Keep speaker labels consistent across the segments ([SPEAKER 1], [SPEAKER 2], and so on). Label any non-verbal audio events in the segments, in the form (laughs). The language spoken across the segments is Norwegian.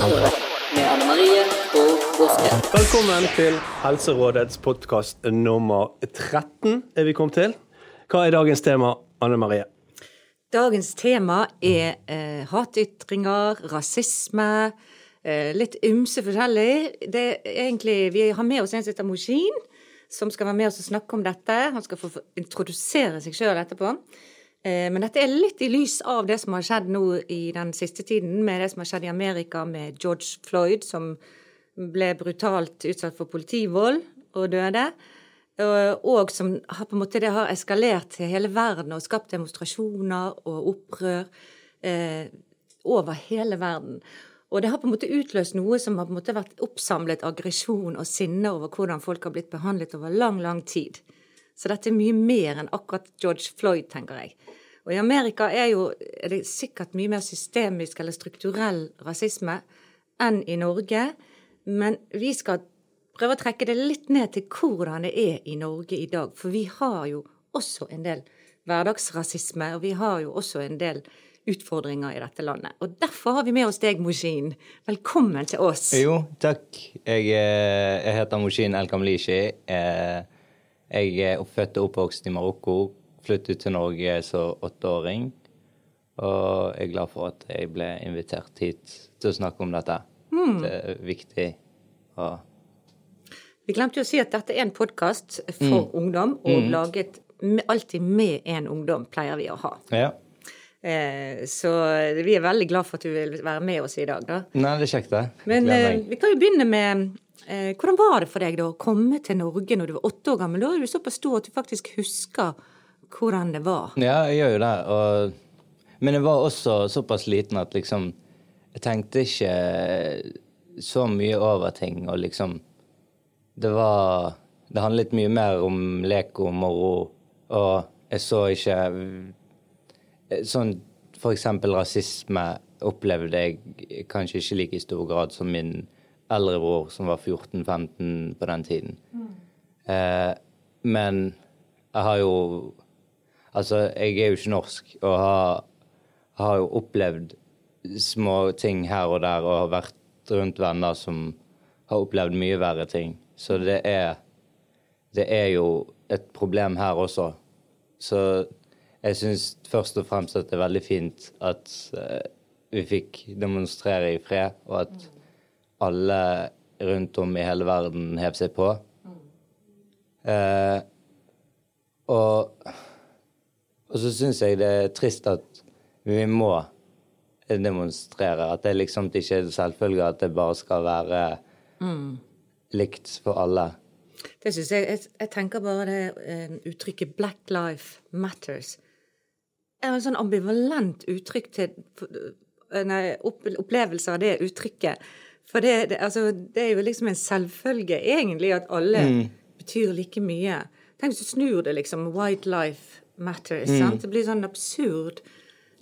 [SPEAKER 1] Helserådet med Anne Marie og Åsbjørn.
[SPEAKER 2] Velkommen til Helserådets podkast nummer 13 er vi kommet til. Hva er dagens tema, Anne Marie?
[SPEAKER 3] Dagens tema er eh, hatytringer, rasisme, eh, litt ymse forskjellig. Det er egentlig, Vi har med oss en som heter Moshin, som skal være med oss og snakke om dette. Han skal få få introdusere seg sjøl etterpå. Eh, men dette er litt i lys av det som har skjedd nå i den siste tiden, med det som har skjedd i Amerika med George Floyd, som ble brutalt utsatt for politivold og døde. Og, som har på en måte det har eskalert til hele verden og skapt demonstrasjoner og opprør eh, over hele verden. Og det har på en måte utløst noe som har på en måte vært oppsamlet aggresjon og sinne over hvordan folk har blitt behandlet over lang, lang tid. Så dette er mye mer enn akkurat George Floyd, tenker jeg. Og i Amerika er, jo, er det sikkert mye mer systemisk eller strukturell rasisme enn i Norge. Men vi skal prøve å trekke det litt ned til hvordan det er i Norge i dag. For vi har jo også en del hverdagsrasisme, og vi har jo også en del utfordringer i dette landet. Og derfor har vi med oss deg, Moshin. Velkommen til oss.
[SPEAKER 4] Jo, takk. Jeg, eh, jeg heter Moshin El Kamlishi. Eh, Jeg er født og oppvokst i Marokko. Flyttet til Norge som åtteåring. Og jeg er glad for at jeg ble invitert hit til å snakke om dette. Det er viktig. Og
[SPEAKER 3] Vi glemte å si at dette er en podkast for ungdom, og laget med, alltid med en ungdom, pleier vi å ha.
[SPEAKER 4] ja.
[SPEAKER 3] Eh, så vi er veldig glad for at du vil være med oss i dag, da.
[SPEAKER 4] Nei, det er kjekt, det.
[SPEAKER 3] Men eh, vi kan jo begynne med Hvordan var det for deg da å komme til Norge når du var åtte år gammel? Da er du såpass stor at du faktisk husker hvordan det var.
[SPEAKER 4] Ja, jeg gjør jo det. Og, men jeg var også såpass liten at liksom Jeg tenkte ikke så mye over ting, og liksom Det var Det handlet mye mer om lek og moro, og jeg så ikke Sånn for eksempel rasisme opplevde jeg kanskje ikke like i stor grad som min eldre bror, som var 14-15 på den tiden. Eh, men jeg har jo Altså, jeg er jo ikke norsk, og har, har jo opplevd små ting her og der, og har vært rundt venner som har opplevd mye verre ting. Så det er Det er jo et problem her også. Så jeg syns først og fremst at det er veldig fint at eh, vi fikk demonstrere i fred, og at alle rundt om i hele verden hev seg på. Eh, og og så syns jeg det er trist at vi må demonstrere. At det liksom ikke er selvfølge at det bare skal være likt for alle.
[SPEAKER 3] Det synes jeg, jeg Jeg tenker bare det eh, uttrykket 'Black Life Matters' er en sånn ambivalent uttrykk til eh, nei, opp, opplevelse av det uttrykket. For det, det, altså, det er jo liksom en selvfølge, egentlig, at alle betyr like mye. Tenk hvis du snur det, liksom. 'White life matters'. sant? Det blir sånn absurd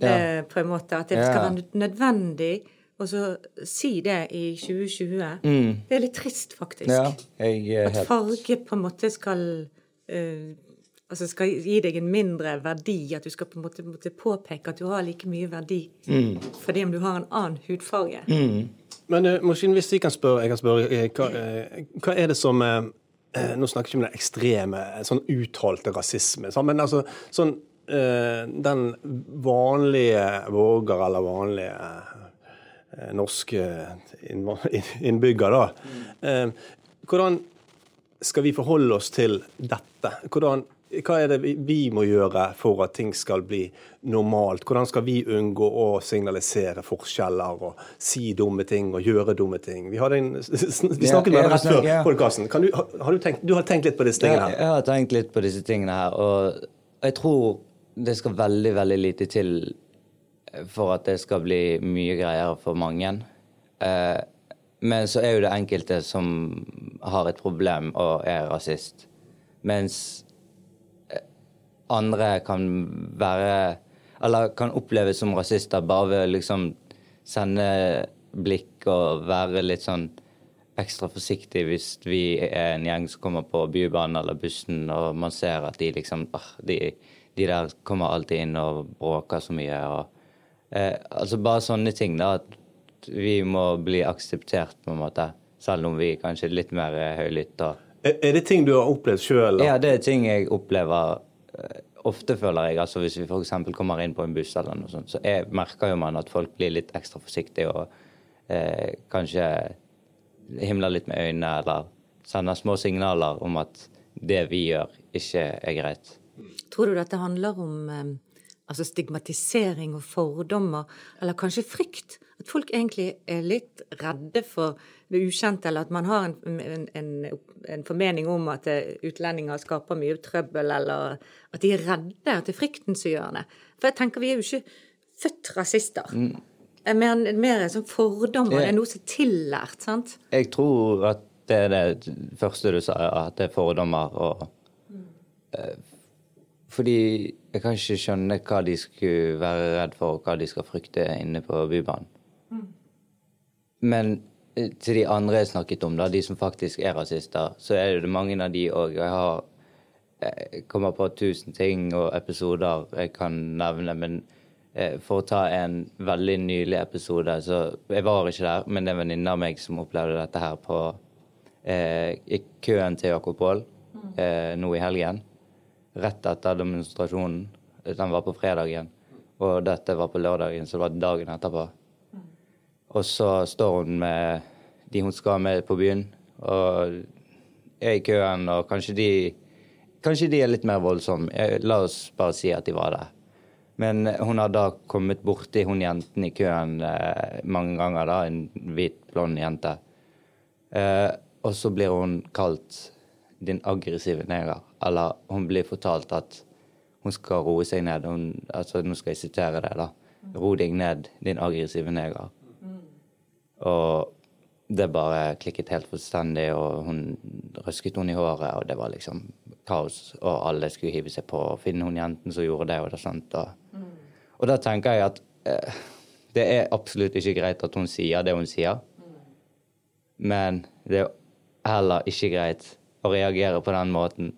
[SPEAKER 4] Ja.
[SPEAKER 3] eh, på en måte. At det skal være nødvendig å så si det i 2020. Det er litt trist, faktisk.
[SPEAKER 4] Ja, jeg
[SPEAKER 3] At farge på en måte skal eh, Altså skal gi deg en mindre verdi. At du skal på en måte, måtte påpeke at du har like mye verdi fordi om du har en annen hudfarge.
[SPEAKER 2] Men uh, Moshin, hvis jeg kan spørre, jeg kan spørre eh, hva, eh, hva er det som eh, eh, Nå snakker vi ikke om den ekstreme, sånn uttalte rasisme, men altså sånn eh, Den vanlige borger eller vanlige eh, norske innbygger, da. Eh, hvordan skal vi forholde oss til dette? Hvordan, hva er det vi, må gjøre for at ting skal bli normalt? Hvordan skal vi unngå å signalisere forskjeller og si dumme ting og gjøre dumme ting? Vi, en, (laughs) vi snakket med deg rett før podkasten. Du, har, du, tenkt, du har tenkt litt på disse tingene her?
[SPEAKER 4] jeg har tenkt litt på disse tingene her, og jeg tror det skal veldig, veldig lite til for at det skal bli mye greiere for mange. Eh, men så er jo det enkelte som har et problem og er rasist. Mens eh, andre kan være Eller kan oppleves som rasister bare ved å liksom sende blikk og være litt sånn ekstra forsiktig hvis vi er en gjeng som kommer på bybanen eller bussen, og man ser at de liksom ah, de, de der kommer alltid inn og bråker så mye. og eh, Altså bare sånne ting, da. At vi må bli akseptert, på en måte. Selv om vi kanskje er litt mer høylytte.
[SPEAKER 2] Er, er det ting du har opplevd sjøl?
[SPEAKER 4] Ja, det er ting jeg opplever ofte, føler jeg. Altså Hvis vi f.eks. kommer inn på en buss, eller noe sånt, så jeg merker jo man at folk blir litt ekstra forsiktige og eh, kanskje himler litt med øynene eller sender små signaler om at det vi gjør, ikke er greit.
[SPEAKER 3] Tror du dette handler om eh, altså stigmatisering og fordommer, eller kanskje frykt? At folk egentlig er litt redde for det ukjente, eller at man har en, en, en, en formening om at eh, utlendinger skaper mye trøbbel, eller at de er redde, at det er frykten som gjør det. For jeg tenker vi er jo ikke født rasister. Det er mer, en sånn fordommer, det er noe som er tillært, sant?
[SPEAKER 4] Jeg tror at det er det første du sa, at det er fordommer og eh, Fordi jeg kan ikke skjønne hva de skulle være redd for, og hva de skal frykte inne på Bybanen. Men eh, til de andre jeg snakket om, da, de som faktisk er rasister, så er det mange av de òg. Jeg har jeg kommer på tusen ting og episoder jeg kan nevne, men eh, for å ta en veldig nylig episode så Jeg var ikke der, men det er en venninne av meg som opplevde dette her på eh, i køen til Jakob Paul eh, nå i helgen. Rett etter demonstrasjonen. Den var på fredagen, og dette var på lørdagen, så det var dagen etterpå. Og så står hun med de hun skal med på byen, og er i køen, og kanskje de Kanskje de er litt mer voldsomme. La oss bare si at de var det. Men hun har da kommet borti hun jenten i køen eh, mange ganger, da, en hvit, blond jente. Eh, og så blir hun kalt din aggressive neger. Eller hun blir fortalt at hun skal roe seg ned. Hun, altså, nå skal jeg sitere det, da. Ro deg ned, din aggressive neger. Og det bare klikket helt fullstendig, og hun røsket henne i håret, og det var liksom kaos. Og alle skulle hive seg på og finne hun jenten som gjorde det og det. sånt. Og, og da tenker jeg at eh, det er absolutt ikke greit at hun sier det hun sier, men det er heller ikke greit å reagere på den måten.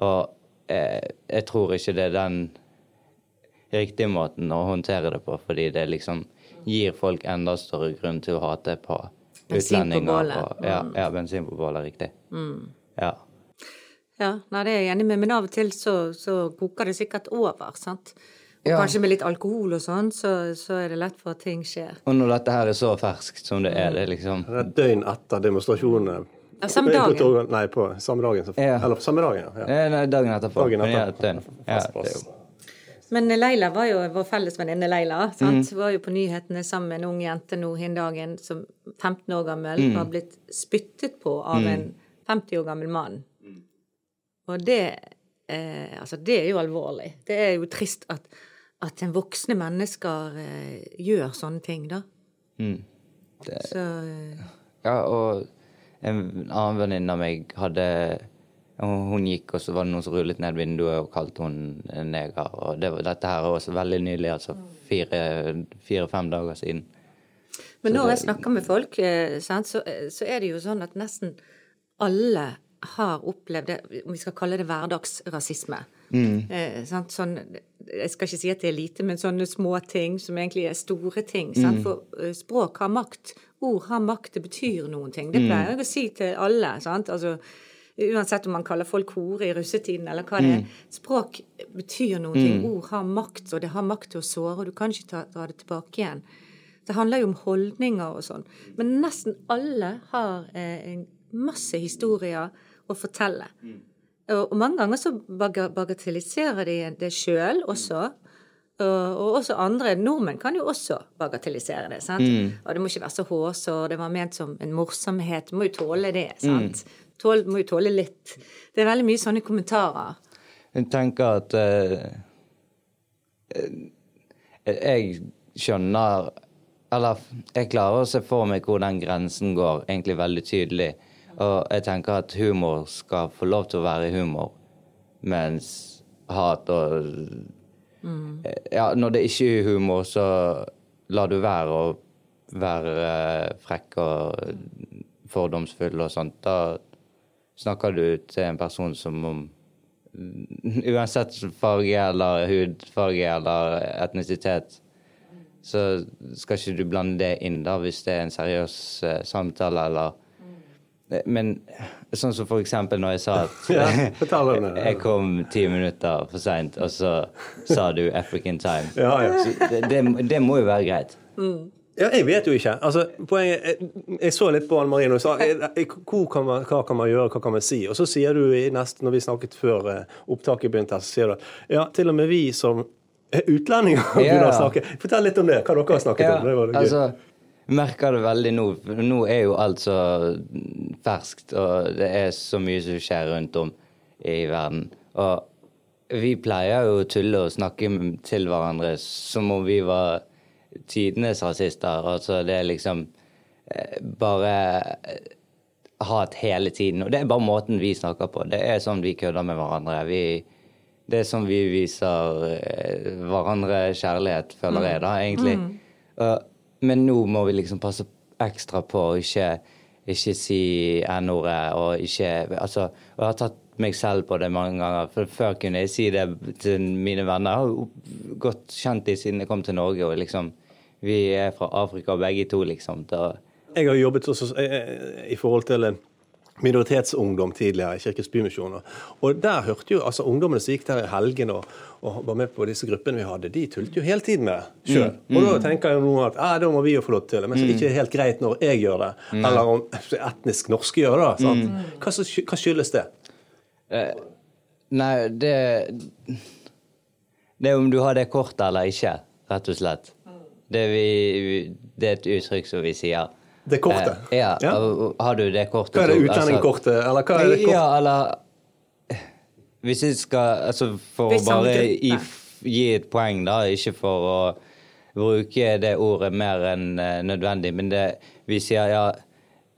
[SPEAKER 4] Og eh, jeg tror ikke det er den riktige måten å håndtere det på, fordi det er liksom gir folk enda større grunn til å hate på
[SPEAKER 3] Bensin på
[SPEAKER 4] utlendinger.
[SPEAKER 3] bålet.
[SPEAKER 4] og- Ja, ja, bensin på bålet, riktig. Ja.
[SPEAKER 3] Ja, nei, det er jeg enig med, men av og til så, så koker det sikkert over, sant? Og
[SPEAKER 4] Ja.
[SPEAKER 3] kanskje med litt alkohol og sånn, så, så er det lett for at ting skjer.
[SPEAKER 4] Og når dette her er så ferskt som det er, det er liksom
[SPEAKER 2] Et døgn etter demonstrasjonene.
[SPEAKER 3] Ja, samme dagen.
[SPEAKER 2] Nei, på samme dagen. så-
[SPEAKER 4] Ja.
[SPEAKER 2] Eller samme dagen, ja. ja.
[SPEAKER 4] Eh, Nei, dagen etterpå.
[SPEAKER 2] Dagen
[SPEAKER 4] etterpå. ja,
[SPEAKER 2] etter.
[SPEAKER 4] Ja, det er jo
[SPEAKER 3] Men Leila var jo vår felles venninne Leila. Sant?
[SPEAKER 4] Mm.
[SPEAKER 3] Var jo på nyhetene sammen med en ung jente nå hin dagen som 15 år gammel
[SPEAKER 4] Mm.
[SPEAKER 3] var blitt spyttet på av en 50 år gammel mann. Og det eh, Altså, det er jo alvorlig. Det er jo trist at, at en voksne mennesker eh, gjør sånne ting, da.
[SPEAKER 4] Mm.
[SPEAKER 3] Så eh,
[SPEAKER 4] Ja, og en annen venninne av meg hadde Hun hun gikk, og så var det noen som rullet ned vinduet og kalte hun neger. Og det, dette her er også veldig nylig, altså fire- fire-fem dager siden.
[SPEAKER 3] Men når jeg snakker med folk, eh, så, så er det jo sånn at nesten alle har opplevd det, om vi skal kalle det hverdagsrasisme. Mm. sånn, jeg skal ikke si at det er lite, men sånne små ting som egentlig er store ting. Sant? For eh, språk har makt. Ord har makt, det betyr noen ting. Det pleier jeg å si til alle. Sant? Altså, Uansett om man kaller folk hore i russetiden eller hva det er. Språk betyr noen ting. Ord har makt, og det har makt til å såre, og du kan ikke ta, dra det tilbake igjen. Det handler jo om holdninger og sånn. Men nesten alle har eh, masse historier å fortelle. Og, og mange ganger så bagatelliserer de det sjøl også. Og, og også andre nordmenn kan jo også bagatellisere det. sant? Og det må ikke være så hårsår, det var ment som en morsomhet. Du må jo tåle det. sant? Tål, må jo tåle litt. Det er veldig mye sånne kommentarer.
[SPEAKER 4] Jeg tenker at eh, eh, Jeg skjønner Eller jeg klarer å se for meg hvor den grensen går, egentlig veldig tydelig. Og jeg tenker at humor skal få lov til å være humor, mens hat og mm. Ja, når det ikke er humor, så lar du være å være eh, frekk og fordomsfull og sånt. Da snakker du til en person som om (laughs) Uansett farge eller hudfarge eller etnisitet, så skal ikke du blande det inn da, hvis det er en seriøs uh, samtale, eller Men sånn som for eksempel når jeg sa at (laughs)
[SPEAKER 2] Ja, (laughs)
[SPEAKER 4] jeg kom ti minutter for seint, og så sa du African time.
[SPEAKER 2] Ja, ja.
[SPEAKER 4] Så det, det, det må jo være greit.
[SPEAKER 2] Ja, jeg vet jo ikke. Altså, poenget, jeg, jeg så litt på Anne Marie og sa eh, eh, kan man, hva kan man gjøre, hva kan man si? Og så sier du i neste, når vi snakket før eh, opptaket begynte, så sier du at ja, til og med vi som er utlendinger
[SPEAKER 4] Ja. (laughs)
[SPEAKER 2] begynner å snakke. Fortell litt om det, hva dere har snakket om. Det var gøy.
[SPEAKER 4] altså, merker det veldig nå. Nå er jo alt så ferskt, og det er så mye som skjer rundt om i verden. Og vi pleier jo å tulle og snakke til hverandre som om vi var tidenes rasister. Altså, det er liksom eh, bare eh, hat hele tiden. Og det er bare måten vi snakker på. Det er sånn vi kødder med hverandre. Vi, det er sånn vi viser eh, hverandre kjærlighet, føler jeg da, egentlig. Og- men nå må vi liksom passe ekstra på å ikke, ikke si n-ordet og ikke Altså, og jeg har tatt meg selv på det mange ganger. For før kunne jeg si det til mine venner. Jeg har godt kjent dem siden jeg kom til Norge, og liksom Vi er fra Afrika begge to, liksom. Da,
[SPEAKER 2] Jeg har jobbet også eh, i forhold til eh, minoritetsungdom tidligere i Kirkens Bymisjon. og- der hørte jo altså ungdommene som gikk der i helgen og, og var med på disse gruppene vi hadde, de tulte jo hele tiden med sjøl. Og da tenker jeg jo nå at ah, da må vi jo få lov til det, men så er det ikke helt greit når jeg gjør det, eller om (laughs) etnisk norske gjør det. sant? Hva, så hva skyldes det?
[SPEAKER 4] Nei, det Det er om du har det kortet eller ikke, rett og slett. Det, vi, det er et uttrykk som vi sier.
[SPEAKER 2] Det kortet?
[SPEAKER 4] Eh, ja,
[SPEAKER 2] Ja.
[SPEAKER 4] Har du det kortet
[SPEAKER 2] Hva er det
[SPEAKER 4] så- altså-
[SPEAKER 2] eller hva er det kortet?
[SPEAKER 4] Ja, eller Hvis jeg skal Altså, for
[SPEAKER 3] Hvis
[SPEAKER 4] å bare
[SPEAKER 3] i,
[SPEAKER 4] gi, et poeng, da, ikke for å bruke det ordet mer enn eh, nødvendig, men det Vi sier ja,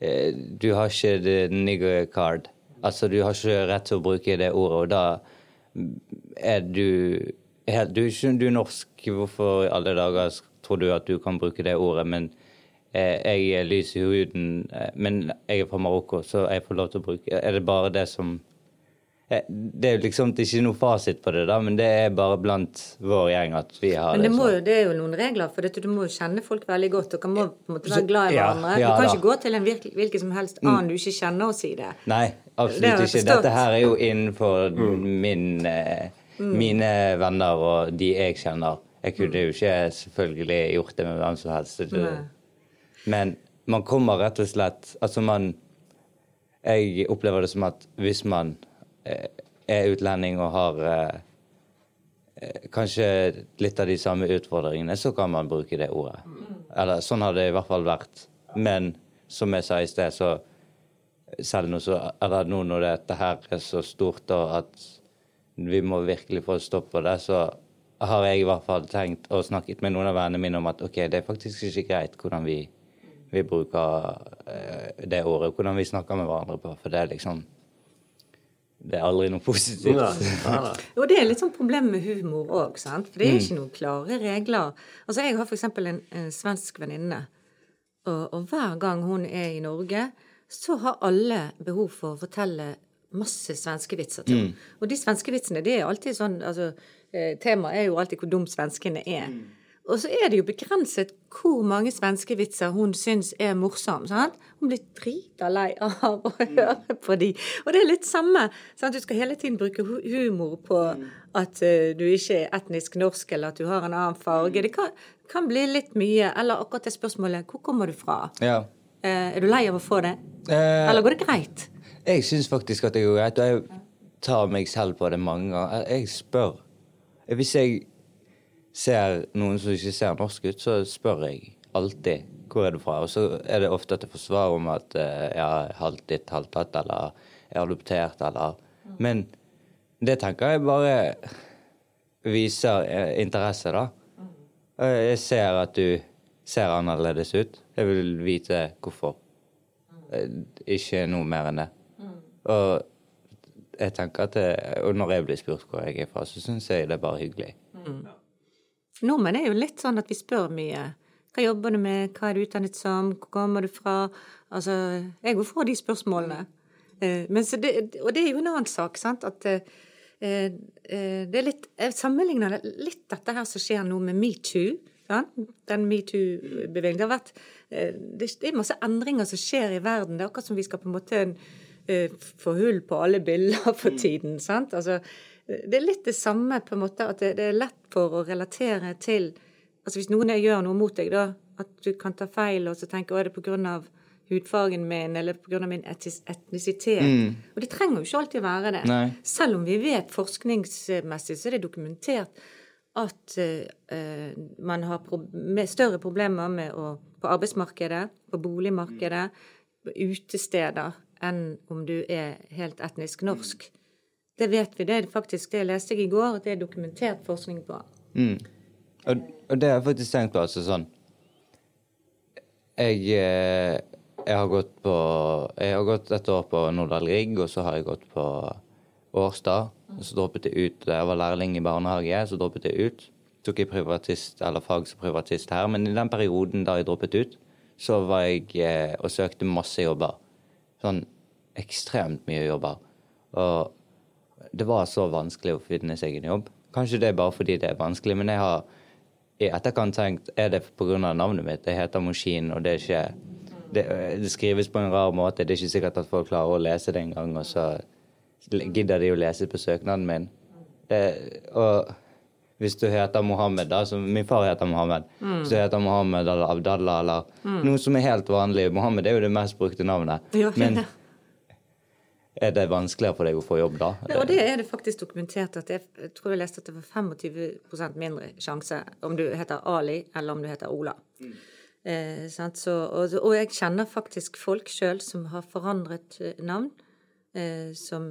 [SPEAKER 4] eh, du har ikke the nigger card. Altså, du har ikke rett til å bruke det ordet, og da er du helt Du er ikke du er norsk, hvorfor i alle dager tror du at du kan bruke det ordet? Men eh, jeg er lys i huden, eh, men jeg er fra Marokko, så jeg får lov til å bruke Er det bare det som eh, Det er liksom ikke noe fasit på det, da, men det er bare blant vår gjeng at vi har
[SPEAKER 3] Men det,
[SPEAKER 4] det.
[SPEAKER 3] må
[SPEAKER 4] sånn.
[SPEAKER 3] det er jo noen regler, for dette, du må jo kjenne folk veldig godt. Dere må på en måte være glad i hverandre.
[SPEAKER 4] ja
[SPEAKER 3] du kan
[SPEAKER 4] da.
[SPEAKER 3] ikke gå til en hvilken som helst annen du ikke kjenner og si det.
[SPEAKER 4] Nei,
[SPEAKER 3] Det
[SPEAKER 4] absolutt ikke. Dette her er jo innenfor min, eh, mine venner og de jeg kjenner. Jeg kunne jo ikke selvfølgelig gjort det med hvem som helst. Men man kommer rett og slett Altså, man Jeg opplever det som at hvis man eh, er utlending og har eh, eh, kanskje litt av de samme utfordringene, så kan man bruke det ordet. Eller sånn har det i hvert fall vært. Men som jeg sa i sted, så selv nå, nå når dette her er så stort og at vi må virkelig få stopp på det, så har jeg i hvert fall tenkt og snakket med noen av vennene mine om at ok, det er faktisk ikke greit hvordan vi, vi bruker eh, det ordet, hvordan vi snakker med hverandre på, for det er liksom Det er aldri noe positivt.
[SPEAKER 2] Ja, ja.
[SPEAKER 3] Og det er litt sånn problem med humor òg, sant. For det
[SPEAKER 4] Mm.
[SPEAKER 3] er ikke noen klare regler. Altså, jeg har for eksempel en, en svensk venninne, og, og hver gang hun er i Norge, så har alle behov for å fortelle masse svenskevitser til
[SPEAKER 4] Mm.
[SPEAKER 3] Og de svenskevitsene, det er alltid sånn altså, eh, Temaet er jo alltid hvor dum svenskene er. Og så er det jo begrenset hvor mange svenskevitser hun syns er morsomme. Sant? Hun blir drita lei av å høre på de. Og det er litt samme. Sant? Du skal hele tiden bruke humor på at uh, du ikke er etnisk norsk, eller at du har en annen farge. Det kan, kan bli litt mye. Eller akkurat det spørsmålet 'Hvor kommer du fra?'
[SPEAKER 4] Ja.
[SPEAKER 3] Eh, er du lei av å få det?
[SPEAKER 4] Eh,
[SPEAKER 3] Eller går det greit?
[SPEAKER 4] Jeg syns faktisk at det går greit, og jeg tar meg selv på det mange ganger. Jeg spør. Hvis jeg ser noen som ikke ser norsk ut, så spør jeg alltid hvor er du fra. Og så er det ofte at jeg får svar om at eh, jeg er halvt ditt, halvt datt, eller jeg er adoptert, eller Men det tenker jeg bare viser eh, interesse, da. Eh, Jeg ser at du ser annerledes ut. Jeg vil vite hvorfor. Eh, Ikke noe mer enn det. Og jeg tenker at det, og når jeg blir spurt hvor jeg er fra, så syns jeg det er bare hyggelig.
[SPEAKER 3] Nordmenn er jo litt sånn at vi spør mye. Hva jobber du med, hva er du utdannet som, hvor kommer du fra? Altså, jeg går for de spørsmålene. Eh, Men så det, og det er jo en annen sak, sant, at eh, eh, det er litt Jeg sammenligner litt dette her som skjer nå med metoo. Den metoo-bevegelsen. Det har vært eh, det, er masse endringer som skjer i verden. Det er akkurat som vi skal på en måte eh, få hull på alle bilder for tiden. sant? Altså, det er litt det samme, på en måte, at det, er lett for å relatere til Altså hvis noen gjør noe mot deg, da, at du kan ta feil og så tenke å, er det på grunn av hudfargen min eller pga. min etnisitet? etnisitet. Og det trenger jo ikke alltid være det.
[SPEAKER 4] Nei.
[SPEAKER 3] Selv om vi vet forskningsmessig så er det dokumentert at eh, man har pro større problemer med å, på arbeidsmarkedet, på boligmarkedet, på utesteder, enn om du er helt etnisk norsk. Det vet vi. Det er faktisk det leste jeg i går, at det er dokumentert forskning på.
[SPEAKER 4] Mm. Og, og det har jeg faktisk tenkt på. altså sånn Jeg, eh, jeg har gått på Jeg har gått et år på Nordahl Rigg, og så har jeg gått på Årstad. Så droppet jeg ut jeg var lærling i barnehage. Så droppet jeg ut. Tok jeg privatist, eller fag som privatist her. Men i den perioden da jeg droppet ut, så var jeg eh, og søkte masse jobber. Sånn ekstremt mye jobber. Og det var så vanskelig å finne seg en jobb. Kanskje det er bare fordi det er vanskelig, men jeg har i etterkant tenkt er det pga. navnet mitt. Det heter Moskin, og det er ikke det, det skrives på en rar måte. Det er ikke sikkert at folk klarer å lese det engang, og så gidder de å lese på søknaden min. Det, og hvis du heter Mohammed, da, som min far heter Mohammed, hvis du heter Mohammed eller Abdallah eller noe som er helt vanlig Mohammed er jo det mest brukte navnet.
[SPEAKER 3] Ja,
[SPEAKER 4] Men (laughs) er det vanskeligere for deg å få jobb da?
[SPEAKER 3] Ja, og det er det faktisk dokumentert at det, jeg tror jeg leste at det var 25% mindre sjanse om du heter Ali eller om du heter Ola. Eh, sant? Så, og, og jeg kjenner faktisk folk sjøl som har forandret eh, navn. Eh, som,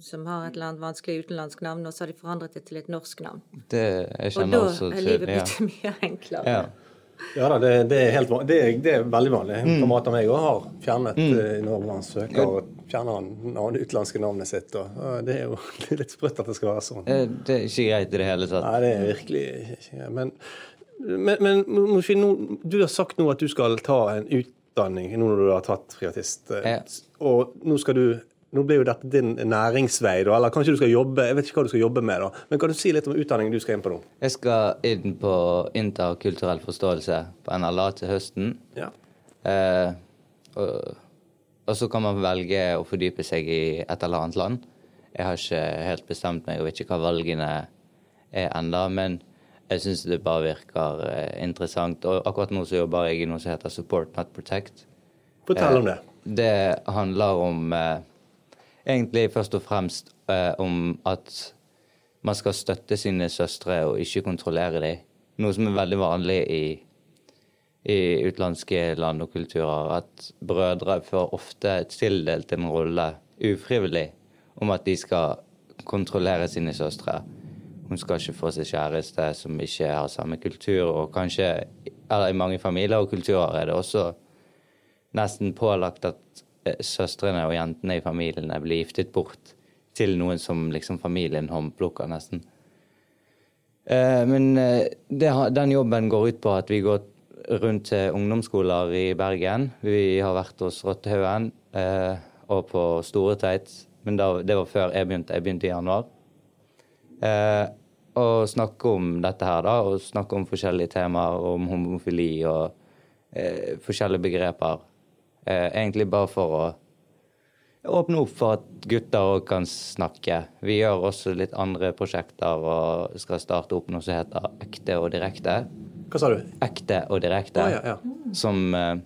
[SPEAKER 3] som har et eller annet vanskelig utenlandsk navn, og så har de forandret det til et norsk navn.
[SPEAKER 4] Det, jeg
[SPEAKER 3] Og
[SPEAKER 4] kjenner
[SPEAKER 3] da
[SPEAKER 4] også
[SPEAKER 3] er
[SPEAKER 4] livet
[SPEAKER 3] livet
[SPEAKER 4] ja.
[SPEAKER 3] blitt (laughs) mye enklere.
[SPEAKER 4] Ja.
[SPEAKER 2] Ja da, det, det, er helt, det, er, det er veldig vanlig. En kamerat av meg òg har fjernet mm. når han søker, og fjerner han det utenlandske navnet sitt. Og, og det er jo (laughs) det er litt sprøtt at det skal være sånn.
[SPEAKER 4] Eh, Det er ikke greit i det hele tatt.
[SPEAKER 2] Nei, det er virkelig ikke Men, men, men Moshe, nå, du har sagt nå at du skal ta en utdanning nå når du har tatt privatist. eh,
[SPEAKER 4] Ja.
[SPEAKER 2] Og nå skal du nå blir jo dette din næringsvei, da, eller kanskje du skal jobbe Jeg vet ikke hva du skal jobbe med, da. Men kan du si litt om utdanningen du skal inn på nå?
[SPEAKER 4] Jeg skal inn på interkulturell forståelse på NLA til høsten.
[SPEAKER 2] Ja.
[SPEAKER 4] Eh, og, og så kan man velge å fordype seg i et eller annet land. Jeg har ikke helt bestemt meg og vet ikke hva valgene er enda, men jeg syns det bare virker eh, interessant. Og akkurat nå så jobber jeg i noe som heter Support Not Protect.
[SPEAKER 2] Fortell om det.
[SPEAKER 4] Det handler om eh, Egentlig først og fremst eh, om at man skal støtte sine søstre og ikke kontrollere dem. Noe som er veldig vanlig i, i utenlandske land og kulturer. At brødre får ofte tildelt en rolle ufrivillig om at de skal kontrollere sine søstre. Hun skal ikke få seg kjæreste som ikke har samme kultur, og kanskje eller i mange familier og kulturer er det også nesten pålagt at søstrene og jentene i familiene blir giftet bort til noen som liksom familien håndplukker, nesten. Eh, men eh, det, den jobben går ut på at vi går rundt til ungdomsskoler i Bergen. Vi har vært hos Rottehaugen eh, og på Storetveit, men da, det var før jeg begynte. Jeg begynte i januar. Eh, og snakke om dette her, da, og snakke om forskjellige temaer, om homofili og eh, forskjellige begreper. Eh, egentlig bare for å åpne opp for at gutter òg kan snakke. Vi gjør også litt andre prosjekter og skal starte opp noe som heter Ekte og direkte.
[SPEAKER 2] Hva sa du?
[SPEAKER 4] Ekte og direkte.
[SPEAKER 2] Oh, ja, ja.
[SPEAKER 4] Som eh,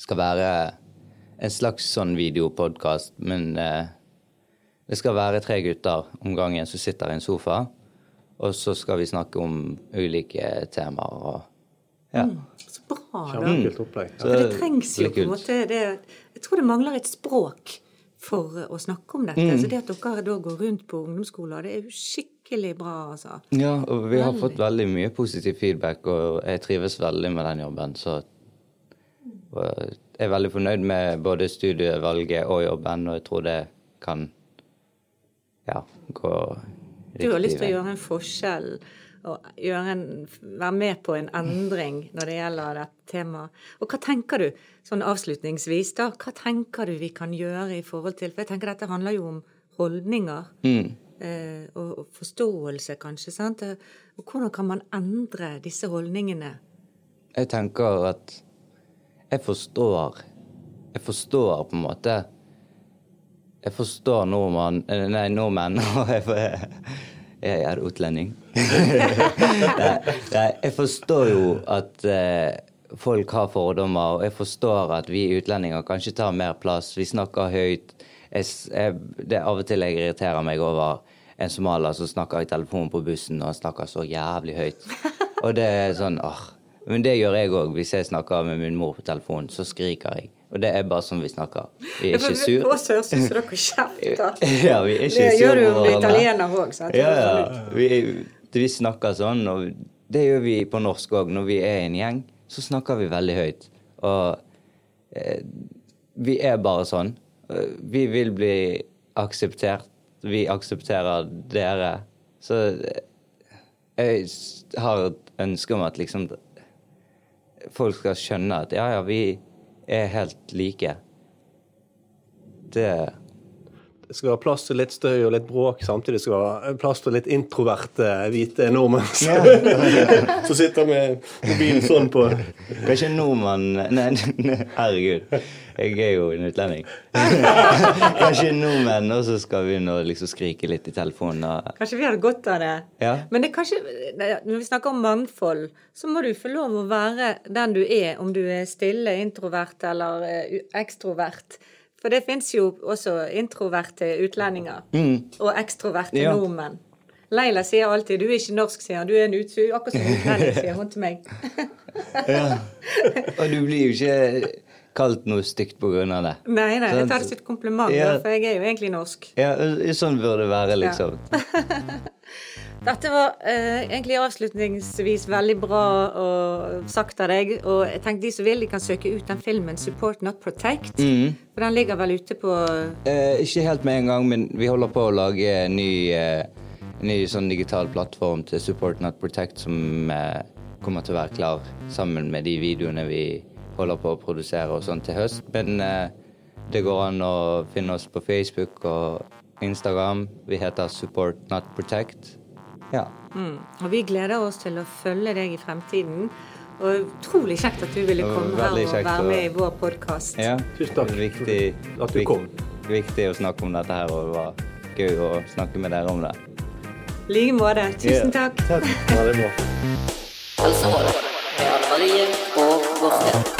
[SPEAKER 4] skal være en slags sånn videopodkast, men eh, det skal være tre gutter om gangen som sitter i en sofa, og så skal vi snakke om ulike temaer og ja.
[SPEAKER 3] Så bra, da.
[SPEAKER 2] Kjempekult opplegg.
[SPEAKER 4] Ja.
[SPEAKER 3] For det trengs jo på en måte det, Jeg tror det mangler et språk for å snakke om dette. Så det at dere da går rundt på ungdomsskoler, det er jo skikkelig bra, altså.
[SPEAKER 4] Ja, og vi har
[SPEAKER 3] Veldig.
[SPEAKER 4] fått veldig mye positiv feedback, og jeg trives veldig med den jobben. Så jeg er veldig fornøyd med både studievalget og jobben, og jeg tror det kan ja, gå
[SPEAKER 3] Du har lyst til å gjøre en forskjell gjøre en, være med på en endring når det gjelder dette temaet. Og hva tenker du, sånn avslutningsvis, da, hva tenker du vi kan gjøre i forhold til For jeg tenker dette handler jo om holdninger.
[SPEAKER 4] Mm.
[SPEAKER 3] eh, og, og forståelse, kanskje. sant? Og hvordan kan man endre disse holdningene?
[SPEAKER 4] Jeg tenker at jeg forstår Jeg forstår på en måte Jeg forstår nordmann Nei, nordmenn (laughs) jeg, er utlending. (laughs) jeg forstår jo at eh, folk har fordommer, og jeg forstår at vi utlendinger kanskje tar mer plass. Vi snakker høyt. Jeg, jeg, det er Av og til jeg irriterer meg over en somalier som snakker i telefonen på bussen, og han snakker så jævlig høyt. Og det er sånn åh. Men det gjør jeg òg. Hvis jeg snakker med min mor på telefonen, så skriker jeg. Og det er bare sånn vi snakker. Vi er ikke sur.
[SPEAKER 3] På ut som dere kjefter. (laughs)
[SPEAKER 4] Ja, vi er ikke
[SPEAKER 3] Det gjør du jo italiener òg.
[SPEAKER 4] Ja, ja. Vi, vi snakker sånn, og det gjør vi på norsk òg. Når vi er en gjeng, så snakker vi veldig høyt. Og eh, vi er bare sånn. Eh, Vi vil bli akseptert. Vi aksepterer dere. Så eh, jeg har et ønske om at liksom folk skal skjønne at ja, ja, vi er helt like. Det
[SPEAKER 2] Det skal være plass til litt støy og litt bråk, samtidig skal det være plass til litt introverte hvite nordmenn som, (laughs) som sitter med mobilen sånn på.
[SPEAKER 4] Kanskje nordmann nei, herregud. Jeg er jo en utlending. (laughs) Kanskje nordmenn også skal begynne å liksom skrike litt i telefonen. Og,
[SPEAKER 3] Kanskje vi hadde godt av det.
[SPEAKER 4] Ja.
[SPEAKER 3] Men det er kanskje, når vi snakker om mangfold, så må du få lov å være den du er, om du er stille, introvert eller eh, ekstrovert. For det fins jo også introverte utlendinger. Og ekstroverte
[SPEAKER 4] Mm. Ja.
[SPEAKER 3] nordmenn. Leila sier alltid 'du er ikke norsk', sier han. 'Du er en utsu, akkurat som utlending', sier hun til meg. ja. (laughs)
[SPEAKER 4] og du blir jo ikke kalt noe stygt av det.
[SPEAKER 3] Nei, nei, jeg tar det som et kompliment,
[SPEAKER 4] Ja.
[SPEAKER 3] for jeg er jo egentlig norsk.
[SPEAKER 4] Ja, sånn burde det være, liksom. (laughs)
[SPEAKER 3] Dette var eh, egentlig avslutningsvis veldig bra og sagt av deg. Og jeg tenkte de som vil, de kan søke ut den filmen 'Support Not Protect'. For den ligger vel ute på
[SPEAKER 4] Eh, ikke helt med en gang, men vi holder på å lage en ny, eh, ny sånn digital plattform til Support Not Protect som eh, kommer til å være klar sammen med de videoene vi holder på å produsere og sånn til høst. Men eh, det går an å finne oss på Facebook og Instagram. Vi heter Support Not Protect. Ja.
[SPEAKER 3] mm. Og vi gleder oss til å følge deg i fremtiden. Og utrolig kjekt at du ville komme her og
[SPEAKER 4] kjekt
[SPEAKER 3] være med i vår podkast.
[SPEAKER 4] ja.
[SPEAKER 2] Tusen takk
[SPEAKER 4] Viktig,
[SPEAKER 2] at du
[SPEAKER 4] vik-
[SPEAKER 2] kom.
[SPEAKER 4] Viktig å snakke om dette her, og det var gøy å snakke med dere om det.
[SPEAKER 3] I like måte. Tusen
[SPEAKER 4] Ja.
[SPEAKER 3] takk.
[SPEAKER 2] Ja, det er bra.